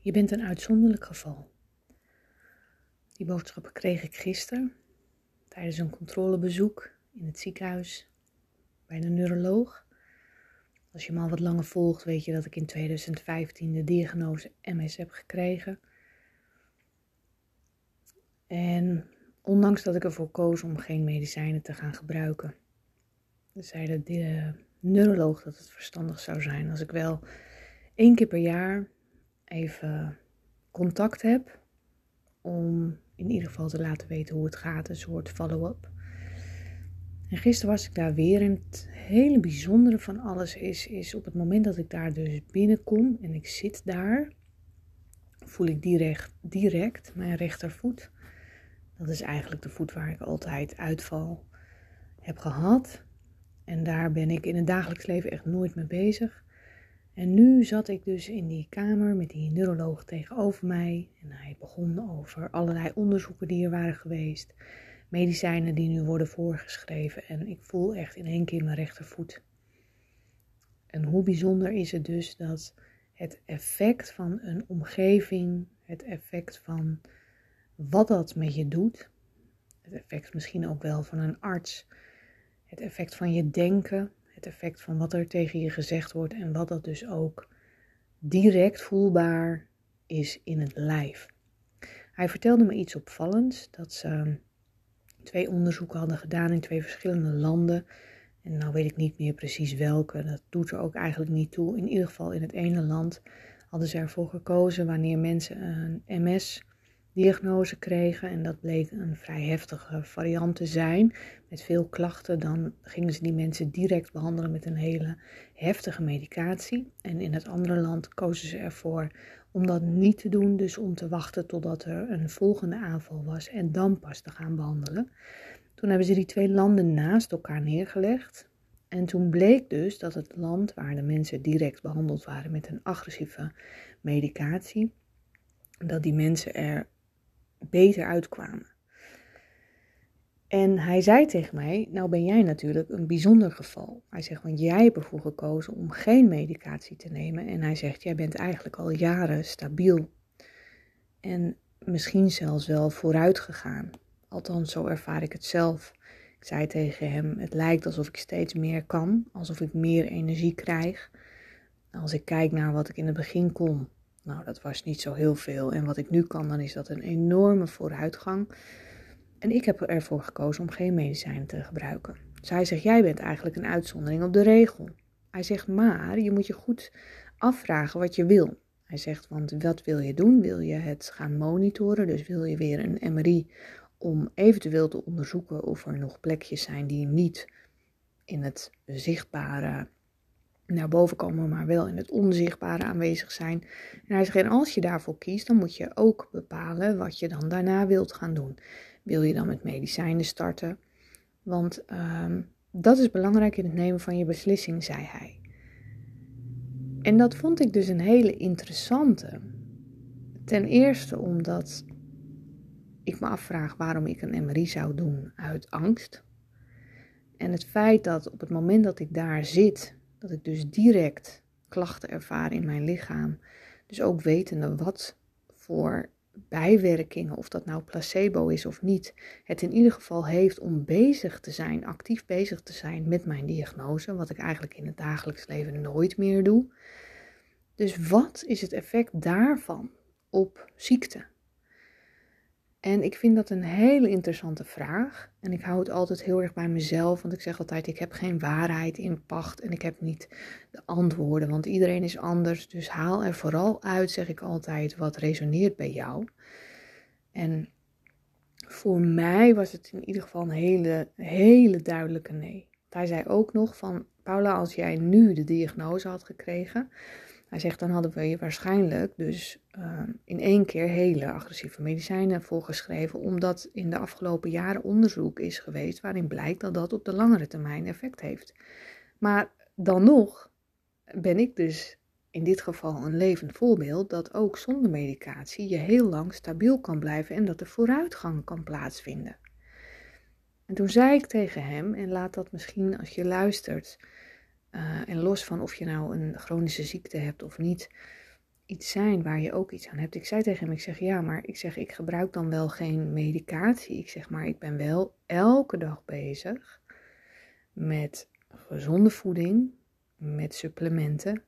Je bent een uitzonderlijk geval. Die boodschappen kreeg ik gisteren tijdens een controlebezoek in het ziekenhuis bij de neuroloog. Als je me al wat langer volgt, weet je dat ik in 2015 de diagnose MS heb gekregen. En ondanks dat ik ervoor koos om geen medicijnen te gaan gebruiken, zei de neuroloog dat het verstandig zou zijn als ik wel één keer per jaar even contact heb om in ieder geval te laten weten hoe het gaat, een soort follow-up. En gisteren was ik daar weer en het hele bijzondere van alles is, is op het moment dat ik daar dus binnenkom en ik zit daar, voel ik direct, direct mijn rechtervoet. Dat is eigenlijk de voet waar ik altijd uitval heb gehad. En daar ben ik in het dagelijks leven echt nooit mee bezig. En nu zat ik dus in die kamer met die neuroloog tegenover mij. En hij begon over allerlei onderzoeken die er waren geweest. Medicijnen die nu worden voorgeschreven. En ik voel echt in één keer mijn rechtervoet. En hoe bijzonder is het dus dat het effect van een omgeving, het effect van wat dat met je doet, het effect misschien ook wel van een arts, het effect van je denken, het effect van wat er tegen je gezegd wordt en wat dat dus ook direct voelbaar is in het lijf. Hij vertelde me iets opvallends, dat ze twee onderzoeken hadden gedaan in twee verschillende landen. En nou weet ik niet meer precies welke, dat doet er ook eigenlijk niet toe. In ieder geval in het ene land hadden ze ervoor gekozen wanneer mensen een MS diagnose kregen en dat bleek een vrij heftige variant te zijn met veel klachten, dan gingen ze die mensen direct behandelen met een hele heftige medicatie. En in het andere land kozen ze ervoor om dat niet te doen, dus om te wachten totdat er een volgende aanval was en dan pas te gaan behandelen. Toen hebben ze die twee landen naast elkaar neergelegd. En toen bleek dus dat het land waar de mensen direct behandeld waren met een agressieve medicatie, dat die mensen er beter uitkwamen. En hij zei tegen mij, nou ben jij natuurlijk een bijzonder geval. Hij zegt, want jij hebt ervoor gekozen om geen medicatie te nemen. En hij zegt, jij bent eigenlijk al jaren stabiel. En misschien zelfs wel vooruit gegaan. Althans, zo ervaar ik het zelf. Ik zei tegen hem, het lijkt alsof ik steeds meer kan. Alsof ik meer energie krijg. Als ik kijk naar wat ik in het begin kon, nou, dat was niet zo heel veel. En wat ik nu kan, dan is dat een enorme vooruitgang. En ik heb ervoor gekozen om geen medicijnen te gebruiken. Hij zegt, jij bent eigenlijk een uitzondering op de regel. Hij zegt, maar je moet je goed afvragen wat je wil. Hij zegt, want wat wil je doen? Wil je het gaan monitoren? Dus wil je weer een MRI om eventueel te onderzoeken of er nog plekjes zijn die niet in het zichtbare naar boven komen, maar wel in het onzichtbare aanwezig zijn. En hij zegt, en als je daarvoor kiest, dan moet je ook bepalen wat je dan daarna wilt gaan doen. Wil je dan met medicijnen starten? Want ehm, dat is belangrijk in het nemen van je beslissing, zei hij. En dat vond ik dus een hele interessante. Ten eerste omdat ik me afvraag waarom ik een MRI zou doen uit angst. En het feit dat op het moment dat ik daar zit dat ik dus direct klachten ervaar in mijn lichaam. Dus ook wetende wat voor bijwerkingen, of dat nou placebo is of niet, het in ieder geval heeft om bezig te zijn, actief bezig te zijn met mijn diagnose, wat ik eigenlijk in het dagelijks leven nooit meer doe. Dus wat is het effect daarvan op ziekte? En ik vind dat een hele interessante vraag. En ik hou het altijd heel erg bij mezelf, want ik zeg altijd: ik heb geen waarheid in pacht en ik heb niet de antwoorden, want iedereen is anders. Dus haal er vooral uit, zeg ik altijd, wat resoneert bij jou. En voor mij was het in ieder geval een hele, hele duidelijke nee. Hij zei ook nog van: Paula, als jij nu de diagnose had gekregen, hij zegt, dan hadden we je waarschijnlijk dus ehm, in één keer hele agressieve medicijnen voorgeschreven, omdat in de afgelopen jaren onderzoek is geweest waarin blijkt dat dat op de langere termijn effect heeft. Maar dan nog ben ik dus in dit geval een levend voorbeeld dat ook zonder medicatie je heel lang stabiel kan blijven en dat er vooruitgang kan plaatsvinden. En toen zei ik tegen hem, en laat dat misschien als je luistert, eh, en los van of je nou een chronische ziekte hebt of niet, iets zijn waar je ook iets aan hebt. Ik zei tegen hem, ik zeg ja, maar ik zeg ik gebruik dan wel geen medicatie. Ik zeg maar ik ben wel elke dag bezig met gezonde voeding, met supplementen,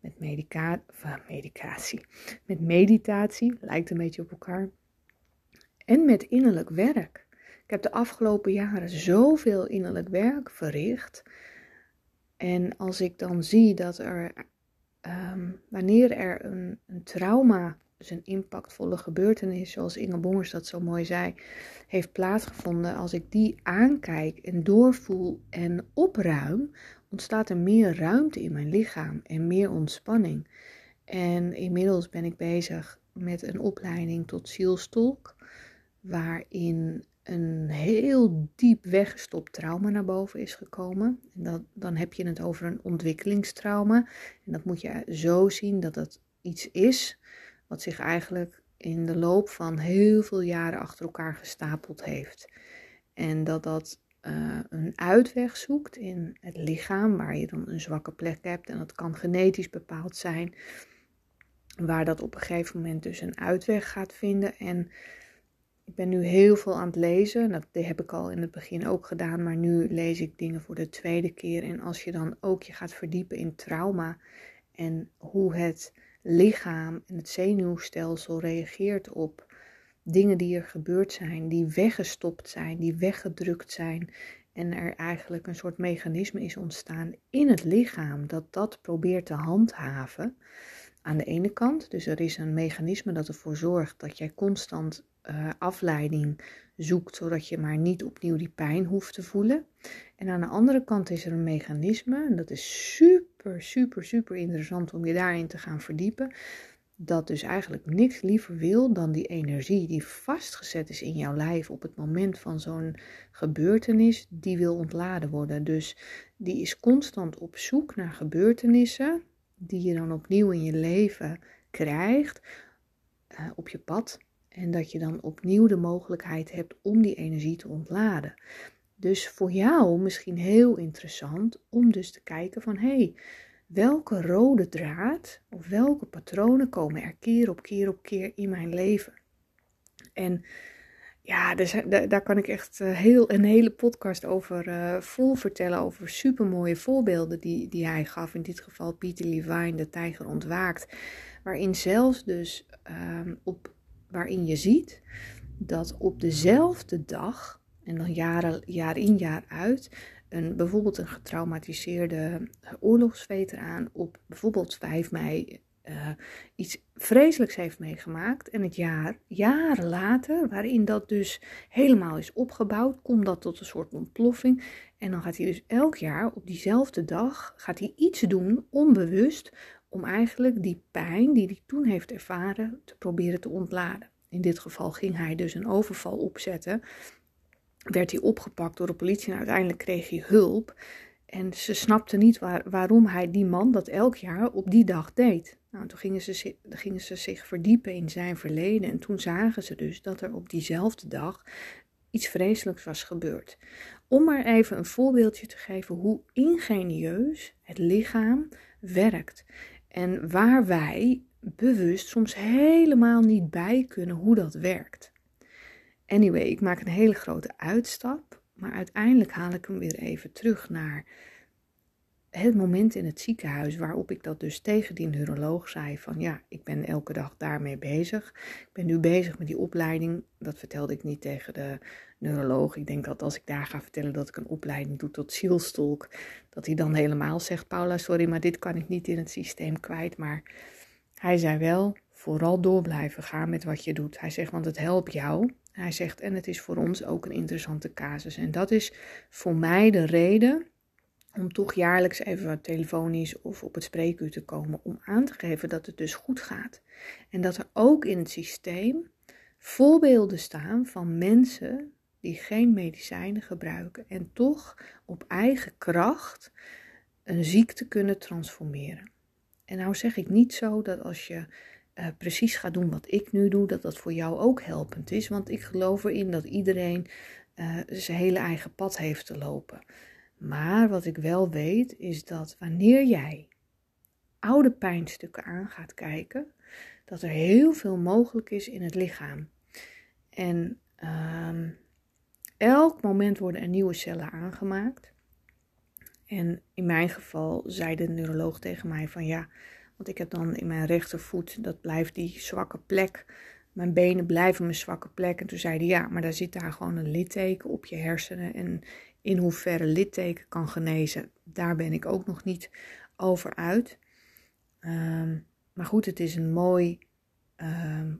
met medica medicatie, met meditatie, lijkt een beetje op elkaar, en met innerlijk werk. Ik heb de afgelopen jaren zoveel innerlijk werk verricht. En als ik dan zie dat er, ehm, wanneer er een, een trauma, dus een impactvolle gebeurtenis, zoals Inge Bongers dat zo mooi zei, heeft plaatsgevonden, als ik die aankijk en doorvoel en opruim, ontstaat er meer ruimte in mijn lichaam en meer ontspanning. En inmiddels ben ik bezig met een opleiding tot zielstolk, waarin een heel diep weggestopt trauma naar boven is gekomen. En dat, dan heb je het over een ontwikkelingstrauma. En dat moet je zo zien dat het iets is wat zich eigenlijk in de loop van heel veel jaren achter elkaar gestapeld heeft. En dat dat uh, een uitweg zoekt in het lichaam, waar je dan een zwakke plek hebt. En dat kan genetisch bepaald zijn, waar dat op een gegeven moment dus een uitweg gaat vinden. En ik ben nu heel veel aan het lezen. Dat heb ik al in het begin ook gedaan, maar nu lees ik dingen voor de tweede keer. En als je dan ook je gaat verdiepen in trauma en hoe het lichaam en het zenuwstelsel reageert op dingen die er gebeurd zijn, die weggestopt zijn, die weggedrukt zijn. En er eigenlijk een soort mechanisme is ontstaan in het lichaam dat dat probeert te handhaven. Aan de ene kant, dus er is een mechanisme dat ervoor zorgt dat jij constant uh, afleiding zoekt, zodat je maar niet opnieuw die pijn hoeft te voelen. En aan de andere kant is er een mechanisme, en dat is super, super, super interessant om je daarin te gaan verdiepen, dat dus eigenlijk niks liever wil dan die energie die vastgezet is in jouw lijf op het moment van zo'n gebeurtenis, die wil ontladen worden. Dus die is constant op zoek naar gebeurtenissen die je dan opnieuw in je leven krijgt uh, op je pad. En dat je dan opnieuw de mogelijkheid hebt om die energie te ontladen. Dus voor jou misschien heel interessant om dus te kijken van hé, hey, welke rode draad of welke patronen komen er keer op keer op keer in mijn leven? En ja, daar, daar kan ik echt eh, heel, een hele podcast over uh, vol vertellen. Over supermooie voorbeelden die, die hij gaf. In dit geval Peter Levine, de tijger ontwaakt. Waarin zelfs dus um, op, waarin je ziet dat op dezelfde dag, en dan jaren, jaar in jaar uit, een, bijvoorbeeld een getraumatiseerde oorlogsveteraan op bijvoorbeeld 5 mei uh, iets vreselijks heeft meegemaakt. En het jaar, jaren later, waarin dat dus helemaal is opgebouwd, komt dat tot een soort ontploffing. En dan gaat hij dus elk jaar op diezelfde dag gaat hij iets doen, onbewust, om eigenlijk die pijn die hij toen heeft ervaren te proberen te ontladen. In dit geval ging hij dus een overval opzetten. Werd hij opgepakt door de politie en uiteindelijk kreeg hij hulp. En ze snapte niet waar, waarom hij die man dat elk jaar op die dag deed. Nou, toen gingen ze, gingen ze zich verdiepen in zijn verleden en toen zagen ze dus dat er op diezelfde dag iets vreselijks was gebeurd. Om maar even een voorbeeldje te geven hoe ingenieus het lichaam werkt en waar wij bewust soms helemaal niet bij kunnen hoe dat werkt. Anyway, ik maak een hele grote uitstap, maar uiteindelijk haal ik hem weer even terug naar het moment in het ziekenhuis waarop ik dat dus tegen die neuroloog zei van ja, ik ben elke dag daarmee bezig. Ik ben nu bezig met die opleiding. Dat vertelde ik niet tegen de neuroloog. Ik denk dat als ik daar ga vertellen dat ik een opleiding doe tot zielstolk, dat hij dan helemaal zegt, Paula, sorry, maar dit kan ik niet in het systeem kwijt. Maar hij zei wel, vooral door blijven gaan met wat je doet. Hij zegt, want het helpt jou. Hij zegt, en het is voor ons ook een interessante casus. En dat is voor mij de reden om toch jaarlijks even telefonisch of op het spreekuur te komen om aan te geven dat het dus goed gaat. En dat er ook in het systeem voorbeelden staan van mensen die geen medicijnen gebruiken en toch op eigen kracht een ziekte kunnen transformeren. En nou zeg ik niet zo dat als je uh, precies gaat doen wat ik nu doe, dat dat voor jou ook helpend is, want ik geloof erin dat iedereen uh, zijn hele eigen pad heeft te lopen. Maar wat ik wel weet is dat wanneer jij oude pijnstukken aan gaat kijken, dat er heel veel mogelijk is in het lichaam. En ehm, elk moment worden er nieuwe cellen aangemaakt. En in mijn geval zei de neuroloog tegen mij van ja, want ik heb dan in mijn rechtervoet, dat blijft die zwakke plek. Mijn benen blijven mijn zwakke plek. En toen zei hij ja, maar daar zit daar gewoon een litteken op je hersenen. En in hoeverre litteken kan genezen, daar ben ik ook nog niet over uit. Ehm, maar goed, het is een mooi, ehm,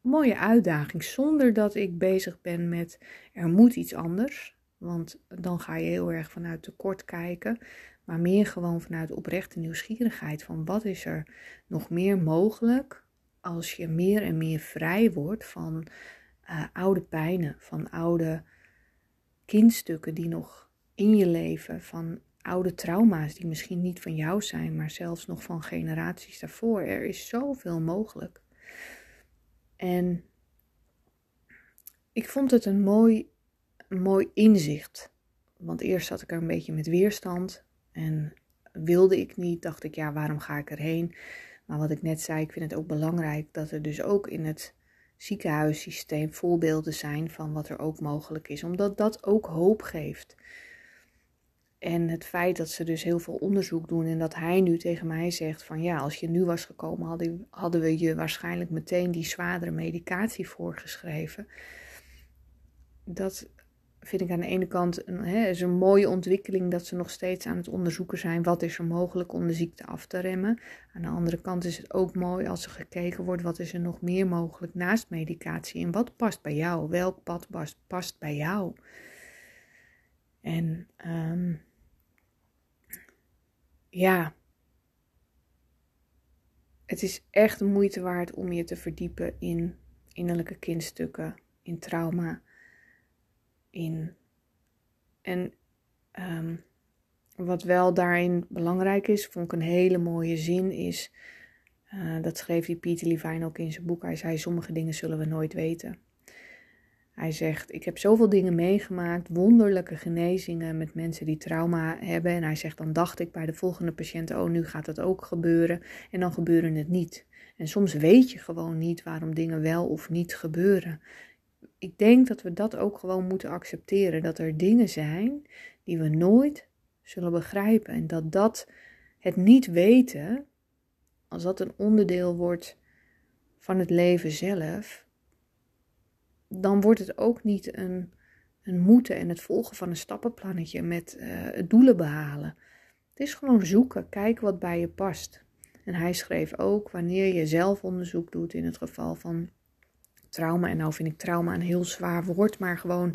mooie uitdaging. Zonder dat ik bezig ben met er moet iets anders. Want dan ga je heel erg vanuit tekort kijken. Maar meer gewoon vanuit oprechte nieuwsgierigheid. Van wat is er nog meer mogelijk als je meer en meer vrij wordt van uh, oude pijnen. Van oude kindstukken die nog in je leven. Van oude trauma's die misschien niet van jou zijn, maar zelfs nog van generaties daarvoor. Er is zoveel mogelijk. En ik vond het een mooi, mooi inzicht. Want eerst zat ik er een beetje met weerstand en wilde ik niet. Dacht ik, ja, waarom ga ik erheen? Maar wat ik net zei, ik vind het ook belangrijk dat er dus ook in het ziekenhuissysteem voorbeelden zijn van wat er ook mogelijk is. Omdat dat ook hoop geeft. En het feit dat ze dus heel veel onderzoek doen en dat hij nu tegen mij zegt van ja, als je nu was gekomen hadden, hadden we je waarschijnlijk meteen die zwaardere medicatie voorgeschreven. Dat vind ik aan de ene kant een, hè, is een mooie ontwikkeling dat ze nog steeds aan het onderzoeken zijn wat is er mogelijk om de ziekte af te remmen. Aan de andere kant is het ook mooi als er gekeken wordt wat is er nog meer mogelijk naast medicatie en wat past bij jou, welk pad past, bij jou. En um, ja, het is echt moeite waard om je te verdiepen in innerlijke kindstukken, in trauma, En um, wat wel daarin belangrijk is, vond ik een hele mooie zin, is. Uh, dat schreef die Pieter Levine ook in zijn boek. Hij zei: Sommige dingen zullen we nooit weten. Hij zegt: Ik heb zoveel dingen meegemaakt, wonderlijke genezingen met mensen die trauma hebben. En hij zegt: Dan dacht ik bij de volgende patiënt: Oh, nu gaat dat ook gebeuren. En dan gebeuren het niet. En soms weet je gewoon niet waarom dingen wel of niet gebeuren. Ik denk dat we dat ook gewoon moeten accepteren. Dat er dingen zijn die we nooit zullen begrijpen. En dat dat het niet weten, als dat een onderdeel wordt van het leven zelf, dan wordt het ook niet een, een moeten en het volgen van een stappenplannetje met het doelen behalen. Het is gewoon zoeken, kijken wat bij je past. En hij schreef ook wanneer je zelfonderzoek doet in het geval van trauma. En nou vind ik trauma een heel zwaar woord, maar gewoon,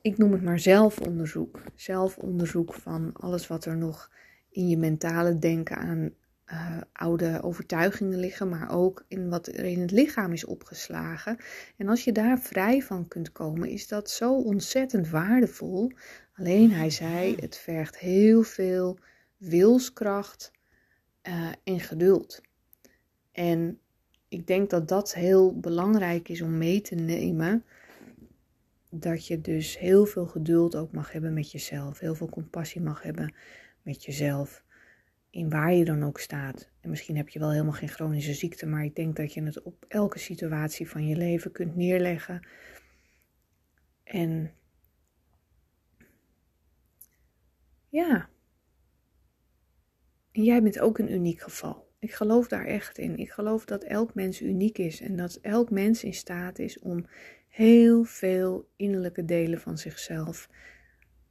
ik noem het maar zelfonderzoek. Zelfonderzoek van alles wat er nog in je mentale denken aan uh, oude overtuigingen liggen, maar ook in wat er in het lichaam is opgeslagen. En als je daar vrij van kunt komen, is dat zo ontzettend waardevol. Alleen hij zei, het vergt heel veel wilskracht uh, en geduld. En ik denk dat dat heel belangrijk is om mee te nemen. Dat je dus heel veel geduld ook mag hebben met jezelf. Heel veel compassie mag hebben met jezelf in waar je dan ook staat. En misschien heb je wel helemaal geen chronische ziekte, maar ik denk dat je het op elke situatie van je leven kunt neerleggen. En ja. En jij bent ook een uniek geval. Ik geloof daar echt in. Ik geloof dat elk mens uniek is en dat elk mens in staat is om heel veel innerlijke delen van zichzelf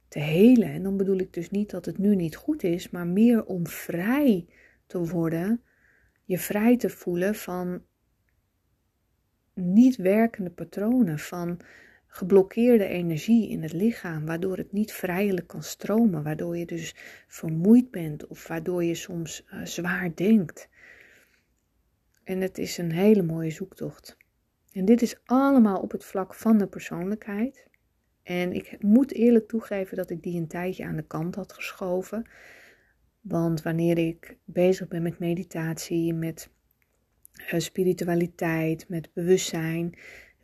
te helen. En dan bedoel ik dus niet dat het nu niet goed is, maar meer om vrij te worden, je vrij te voelen van niet werkende patronen, van geblokkeerde energie in het lichaam, waardoor het niet vrijelijk kan stromen, waardoor je dus vermoeid bent of waardoor je soms uh, zwaar denkt. En het is een hele mooie zoektocht. En dit is allemaal op het vlak van de persoonlijkheid. En ik moet eerlijk toegeven dat ik die een tijdje aan de kant had geschoven. Want wanneer ik bezig ben met meditatie, met eh, spiritualiteit, met bewustzijn,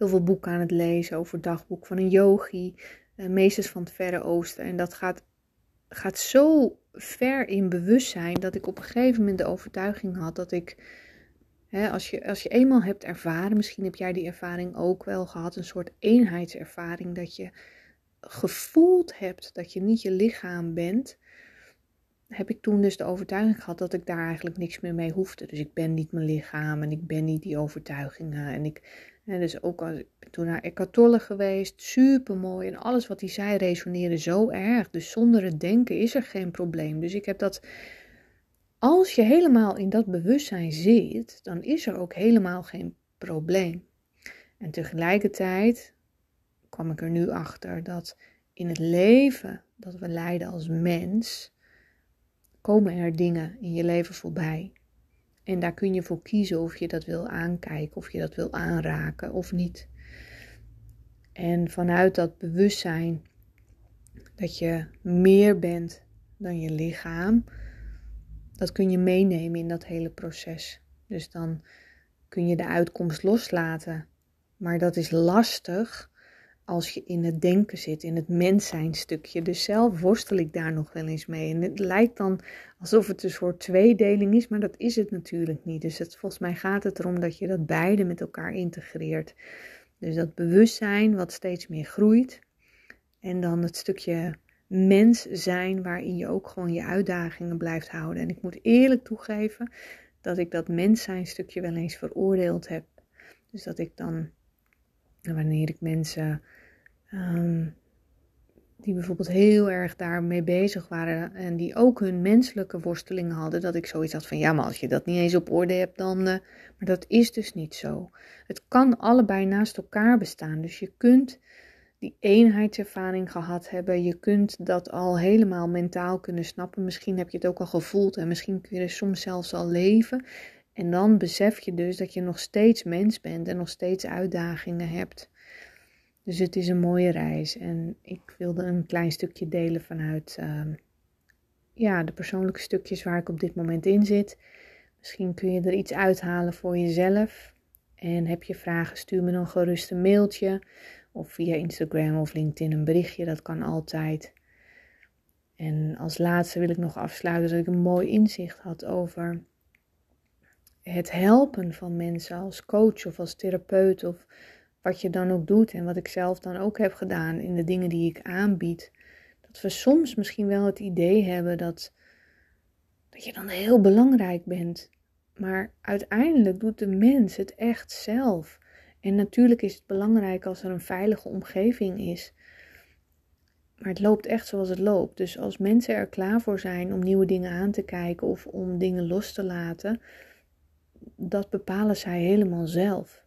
heel veel boeken aan het lezen over dagboek van een yogi, uh, meesters van het Verre Oosten. En dat gaat gaat zo ver in bewustzijn dat ik op een gegeven moment de overtuiging had dat ik, hè, als, je, als je eenmaal hebt ervaren, misschien heb jij die ervaring ook wel gehad, een soort eenheidservaring, dat je gevoeld hebt dat je niet je lichaam bent, heb ik toen dus de overtuiging gehad dat ik daar eigenlijk niks meer mee hoefde. Dus ik ben niet mijn lichaam en ik ben niet die overtuigingen. En ik, en dus ook als, ik ben toen naar Eckhart Tolle geweest, super mooi. En alles wat hij zei resoneerde zo erg. Dus zonder het denken is er geen probleem. Dus ik heb dat, als je helemaal in dat bewustzijn zit, dan is er ook helemaal geen probleem. En tegelijkertijd kwam ik er nu achter dat in het leven dat we leiden als mens, komen er dingen in je leven voorbij. En daar kun je voor kiezen of je dat wil aankijken, of je dat wil aanraken of niet. En vanuit dat bewustzijn dat je meer bent dan je lichaam, dat kun je meenemen in dat hele proces. Dus dan kun je de uitkomst loslaten. Maar dat is lastig als je in het denken zit, in het mens zijn stukje. Dus zelf worstel ik daar nog wel eens mee. En het lijkt dan alsof het een soort tweedeling is, maar dat is het natuurlijk niet. Dus volgens mij gaat het erom dat je dat beide met elkaar integreert. Dus dat bewustzijn wat steeds meer groeit. En dan het stukje mens zijn waarin je ook gewoon je uitdagingen blijft houden. En ik moet eerlijk toegeven dat ik dat mens zijn stukje wel eens veroordeeld heb. Dus dat ik dan, wanneer ik mensen Ehm, die bijvoorbeeld heel erg daarmee bezig waren en die ook hun menselijke worstelingen hadden, dat ik zoiets had van ja, maar als je dat niet eens op orde hebt, dan. Uh, maar dat is dus niet zo. Het kan allebei naast elkaar bestaan. Dus je kunt die eenheidservaring gehad hebben, je kunt dat al helemaal mentaal kunnen snappen. Misschien heb je het ook al gevoeld en misschien kun je er soms zelfs al leven. En dan besef je dus dat je nog steeds mens bent en nog steeds uitdagingen hebt. Dus het is een mooie reis en ik wilde een klein stukje delen vanuit ehm, ja, de persoonlijke stukjes waar ik op dit moment in zit. Misschien kun je er iets uithalen voor jezelf. En heb je vragen, stuur me dan gerust een mailtje of via Instagram of LinkedIn een berichtje. Dat kan altijd. En als laatste wil ik nog afsluiten dat ik een mooi inzicht had over het helpen van mensen als coach of als therapeut of wat je dan ook doet en wat ik zelf dan ook heb gedaan in de dingen die ik aanbied, dat we soms misschien wel het idee hebben dat, dat je dan heel belangrijk bent. Maar uiteindelijk doet de mens het echt zelf. En natuurlijk is het belangrijk als er een veilige omgeving is. Maar het loopt echt zoals het loopt. Dus als mensen er klaar voor zijn om nieuwe dingen aan te kijken of om dingen los te laten, dat bepalen zij helemaal zelf.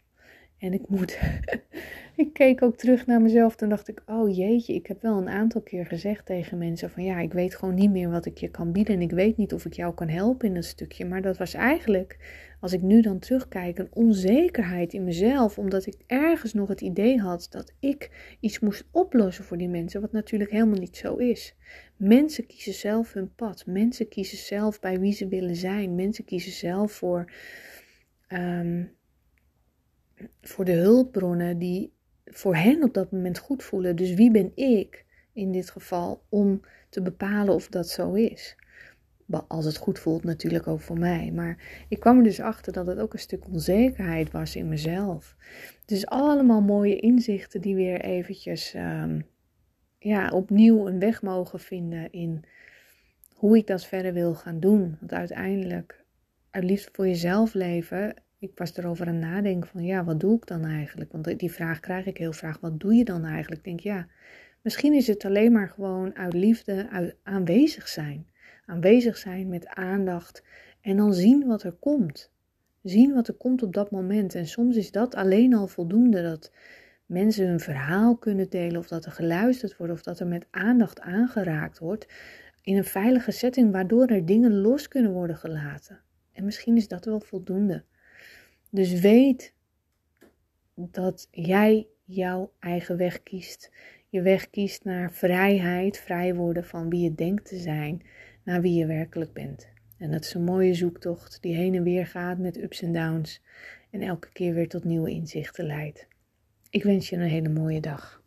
En ik moet. ik keek ook terug naar mezelf. Toen dacht ik: Oh jeetje, ik heb wel een aantal keer gezegd tegen mensen: van ja, ik weet gewoon niet meer wat ik je kan bieden. En ik weet niet of ik jou kan helpen in dat stukje. Maar dat was eigenlijk, als ik nu dan terugkijk, een onzekerheid in mezelf. Omdat ik ergens nog het idee had dat ik iets moest oplossen voor die mensen. Wat natuurlijk helemaal niet zo is. Mensen kiezen zelf hun pad. Mensen kiezen zelf bij wie ze willen zijn. Mensen kiezen zelf voor. Um, voor de hulpbronnen die voor hen op dat moment goed voelen. Dus wie ben ik in dit geval om te bepalen of dat zo is? Als het goed voelt, natuurlijk ook voor mij. Maar ik kwam er dus achter dat het ook een stuk onzekerheid was in mezelf. Dus allemaal mooie inzichten die weer eventjes um, ja, opnieuw een weg mogen vinden in hoe ik dat verder wil gaan doen. Want uiteindelijk, uit liefde voor jezelf leven, ik was erover aan nadenken van ja, wat doe ik dan eigenlijk? Want die vraag krijg ik heel vaak, wat doe je dan eigenlijk? Ik denk ja, misschien is het alleen maar gewoon uit liefde aanwezig zijn. Aanwezig zijn met aandacht en dan zien wat er komt. Zien wat er komt op dat moment. En soms is dat alleen al voldoende dat mensen hun verhaal kunnen delen of dat er geluisterd wordt of dat er met aandacht aangeraakt wordt in een veilige setting waardoor er dingen los kunnen worden gelaten. En misschien is dat wel voldoende. Dus weet dat jij jouw eigen weg kiest. Je weg kiest naar vrijheid, vrij worden van wie je denkt te zijn, naar wie je werkelijk bent. En dat is een mooie zoektocht die heen en weer gaat met ups en downs en elke keer weer tot nieuwe inzichten leidt. Ik wens je een hele mooie dag.